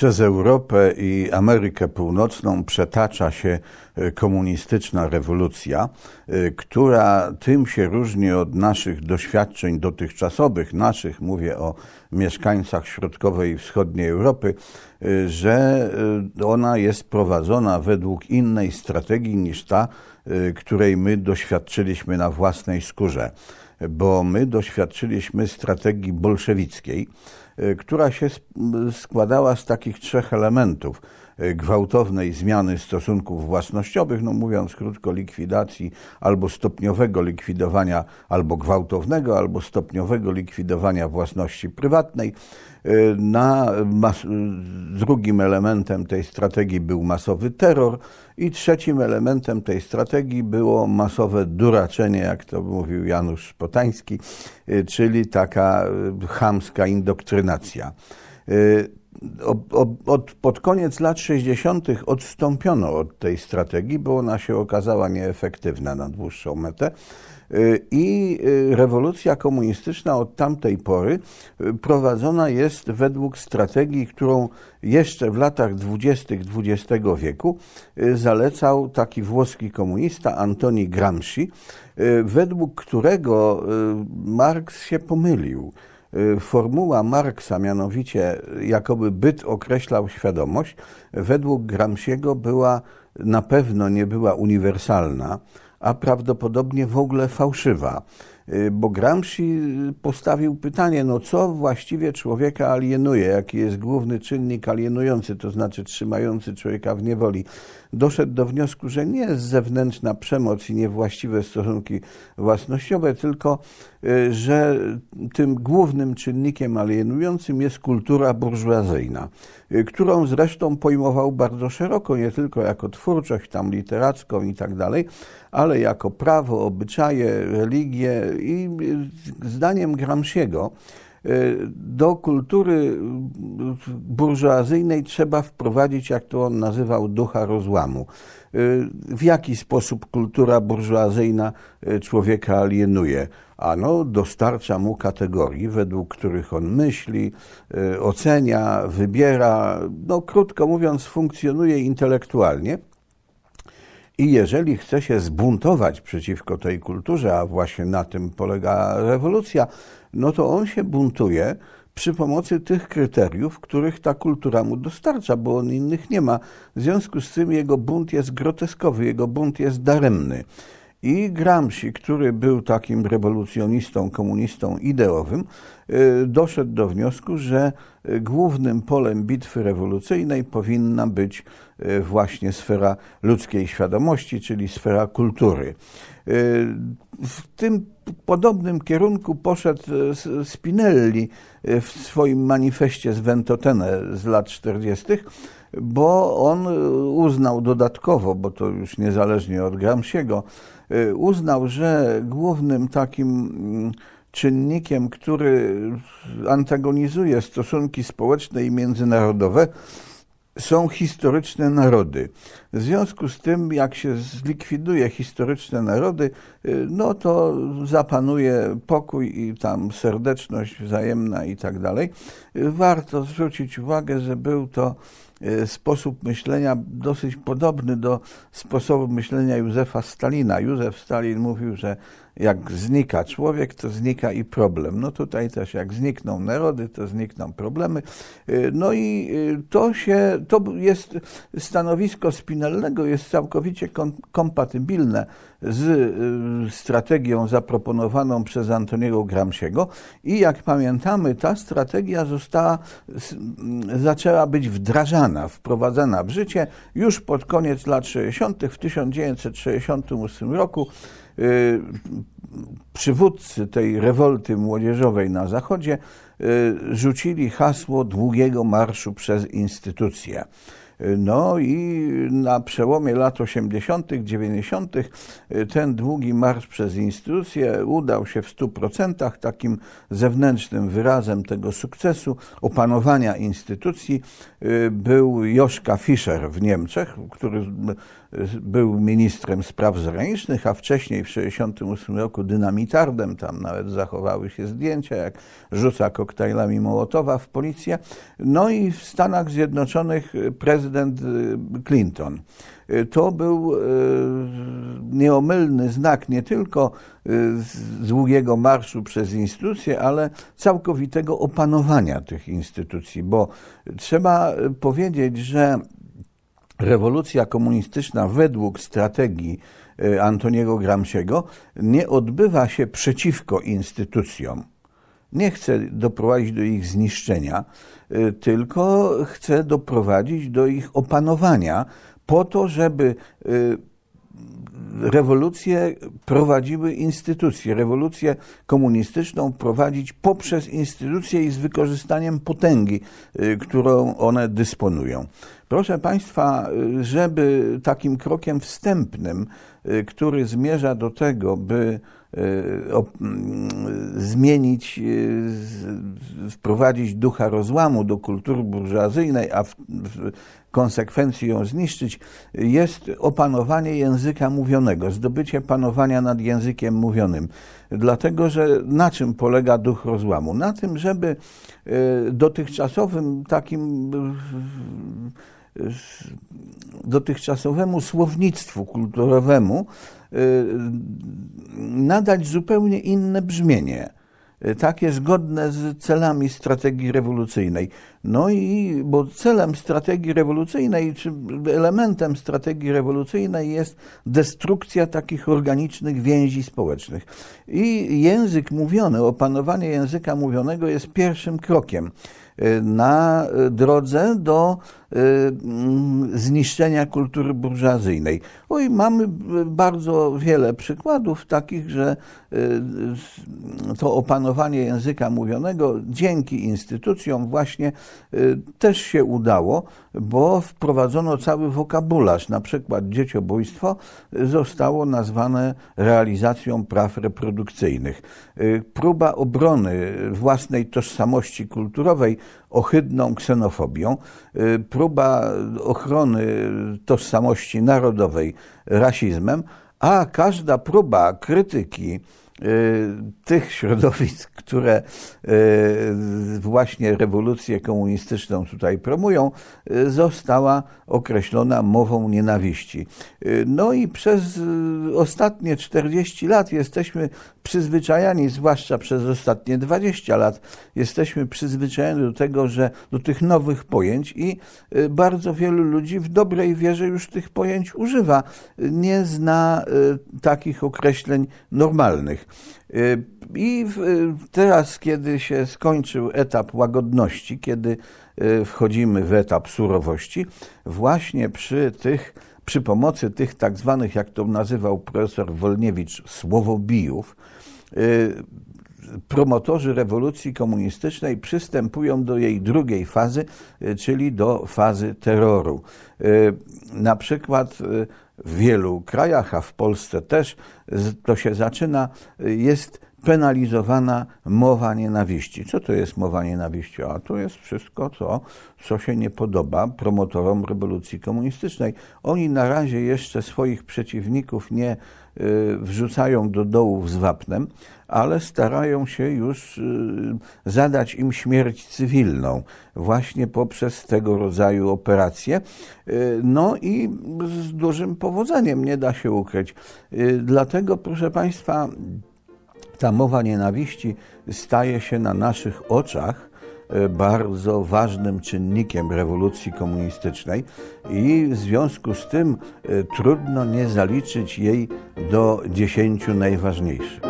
przez Europę i Amerykę Północną przetacza się e, komunistyczna rewolucja, e, która tym się różni od naszych doświadczeń dotychczasowych, naszych, mówię o mieszkańcach środkowej i wschodniej Europy, e, że ona jest prowadzona według innej strategii niż ta, której my doświadczyliśmy na własnej skórze. Bo my doświadczyliśmy strategii bolszewickiej, która się składała z takich trzech elementów. Y, gwałtownej zmiany stosunków własnościowych, no mówiąc krótko, likwidacji albo stopniowego likwidowania, albo gwałtownego, albo stopniowego likwidowania własności prywatnej. Y, na drugim elementem tej strategii był masowy terror i trzecim elementem tej strategii było masowe duraczenie, jak to mówił Janusz Potański, czyli taka chamska indoktrynacja od, pod koniec lat 60. odstąpiono od tej strategii, bo ona się okazała nieefektywna na dłuższą metę. Y, I y, rewolucja komunistyczna od tamtej pory y, prowadzona jest według strategii, którą jeszcze w latach dwudziestych XX wieku zalecał taki włoski komunista Antoni Gramsci, według którego Marks się pomylił. Y, formuła Marksa, mianowicie jakoby byt określał świadomość, według Gramsciego była na pewno nie była uniwersalna, a prawdopodobnie w ogóle fałszywa. Y, bo Gramsci postawił pytanie, no co właściwie człowieka alienuje, jaki jest główny czynnik alienujący, to znaczy trzymający człowieka w niewoli. Doszedł do wniosku, że nie jest zewnętrzna przemoc i niewłaściwe stosunki własnościowe, tylko y, że tym głównym czynnikiem alienującym jest kultura burżuazyjna, y, którą zresztą pojmował bardzo szeroko, nie tylko jako twórczość tam literacką i tak dalej, ale jako prawo, obyczaje, religię i zdaniem Gramsciego y, do kultury burżuazyjnej trzeba wprowadzić, jak to on nazywał, ducha rozłamu. Y, w jaki sposób kultura burżuazyjna człowieka alienuje? Ano, dostarcza mu kategorii, według których on myśli, ocenia, wybiera, no krótko mówiąc, funkcjonuje intelektualnie i jeżeli chce się zbuntować przeciwko tej kulturze, a właśnie na tym polega rewolucja, no to on się buntuje przy pomocy tych kryteriów, których ta kultura mu dostarcza, bo on innych nie ma. W związku z tym jego bunt jest groteskowy, jego bunt jest daremny. I Gramsci, który był takim rewolucjonistą, komunistą ideowym, y, doszedł do wniosku, że y, głównym polem bitwy rewolucyjnej powinna być y, właśnie sfera ludzkiej świadomości, czyli sfera kultury. W tym podobnym kierunku poszedł Spinelli w swoim manifestie z Ventotene z lat 40., bo on uznał dodatkowo, bo to już niezależnie od Gramsciego, Y, uznał, że głównym takim mm, czynnikiem, który antagonizuje stosunki społeczne i międzynarodowe, są historyczne narody. W związku z tym, jak się zlikwiduje historyczne narody, y, no to zapanuje pokój i tam serdeczność wzajemna i tak dalej. Y, warto zwrócić uwagę, że był to y, sposób myślenia dosyć podobny do sposobu myślenia Józefa Stalina. Józef Stalin mówił, że jak znika człowiek, to znika i problem. No tutaj też jak znikną narody, to znikną problemy. No i to się, to jest stanowisko Spinellego, jest całkowicie kompatybilne z y, strategią zaproponowaną przez Antoniego Gramsciego i jak pamiętamy, ta strategia została, zaczęła być wdrażana, wprowadzana w życie już pod koniec lat 60. w 1968 roku y, przywódcy tej rewolty młodzieżowej na Zachodzie y, rzucili hasło długiego marszu przez instytucje. No i na przełomie lat 80., 90. ten długi marsz przez instytucje udał się w 100%. Takim zewnętrznym wyrazem tego sukcesu, opanowania instytucji był Joszka Fischer w Niemczech, który był ministrem spraw zagranicznych, a wcześniej w 1968 roku dynamitardem, tam nawet zachowały się zdjęcia, jak rzuca koktajlami Mołotowa w policję. No i w Stanach Zjednoczonych prezydent y, Clinton. Y, to był y, nieomylny znak nie tylko długiego marszu przez instytucje, ale całkowitego opanowania tych instytucji, bo trzeba powiedzieć, że rewolucja komunistyczna według strategii Antoniego Gramsciego nie odbywa się przeciwko instytucjom. Nie chce doprowadzić do ich zniszczenia, e, tylko chce doprowadzić do ich opanowania, po to, żeby e, rewolucję prowadziły instytucje. Rewolucję komunistyczną prowadzić poprzez instytucje i z wykorzystaniem potęgi, którą one dysponują. Proszę Państwa, żeby takim krokiem wstępnym, y, który zmierza do tego, by y, zmienić, y, wprowadzić ducha rozłamu do kultury burżuazyjnej, a w, konsekwencji ją zniszczyć, jest opanowanie języka mówionego, zdobycie panowania nad językiem mówionym. Dlatego, że na czym polega duch rozłamu? Na tym, żeby dotychczasowym takim dotychczasowemu słownictwu kulturowemu y, nadać zupełnie inne brzmienie y, takie zgodne z celami strategii rewolucyjnej. No i bo celem strategii rewolucyjnej, czy elementem strategii rewolucyjnej jest destrukcja takich organicznych więzi społecznych. I język mówiony, opanowanie języka mówionego jest pierwszym krokiem y, na drodze do Y, mm, zniszczenia kultury burżuazyjnej. Oj, mamy bardzo wiele przykładów takich, że to opanowanie języka mówionego dzięki instytucjom właśnie też się udało, bo wprowadzono cały wokabularz. Na przykład dzieciobójstwo zostało nazwane realizacją praw reprodukcyjnych. Próba obrony własnej tożsamości kulturowej ohydną ksenofobią, próba ochrony tożsamości narodowej rasizmem, a każda próba krytyki Y, tych środowisk, które y, właśnie rewolucję komunistyczną tutaj promują, y, została określona mową nienawiści. No i przez ostatnie 40 lat jesteśmy przyzwyczajani, zwłaszcza przez ostatnie 20 lat, jesteśmy przyzwyczajeni do tego, że do tych nowych pojęć i bardzo wielu ludzi w dobrej wierze już tych pojęć używa. Nie zna takich określeń normalnych. Y, I teraz, kiedy się skończył etap łagodności, kiedy y, wchodzimy w etap surowości, właśnie przy tych, przy pomocy tych tak zwanych, jak to nazywał profesor Wolniewicz, słowobijów, y, promotorzy rewolucji komunistycznej przystępują do jej drugiej fazy, czyli do fazy terroru. Na przykład w wielu krajach, a w Polsce też, to się zaczyna, jest penalizowana mowa nienawiści. Co to jest mowa nienawiści? A to jest wszystko to, co się nie podoba promotorom rewolucji komunistycznej. Oni na razie jeszcze swoich przeciwników nie y, wrzucają do dołów z wapnem, ale starają się już y, zadać im śmierć cywilną właśnie poprzez tego rodzaju operacje. Y, no i z dużym powodzeniem, nie da się ukryć. Dlatego, proszę Państwa, ta mowa nienawiści staje się na naszych oczach e, bardzo ważnym czynnikiem rewolucji komunistycznej i w związku z tym e, trudno nie zaliczyć jej do dziesięciu najważniejszych.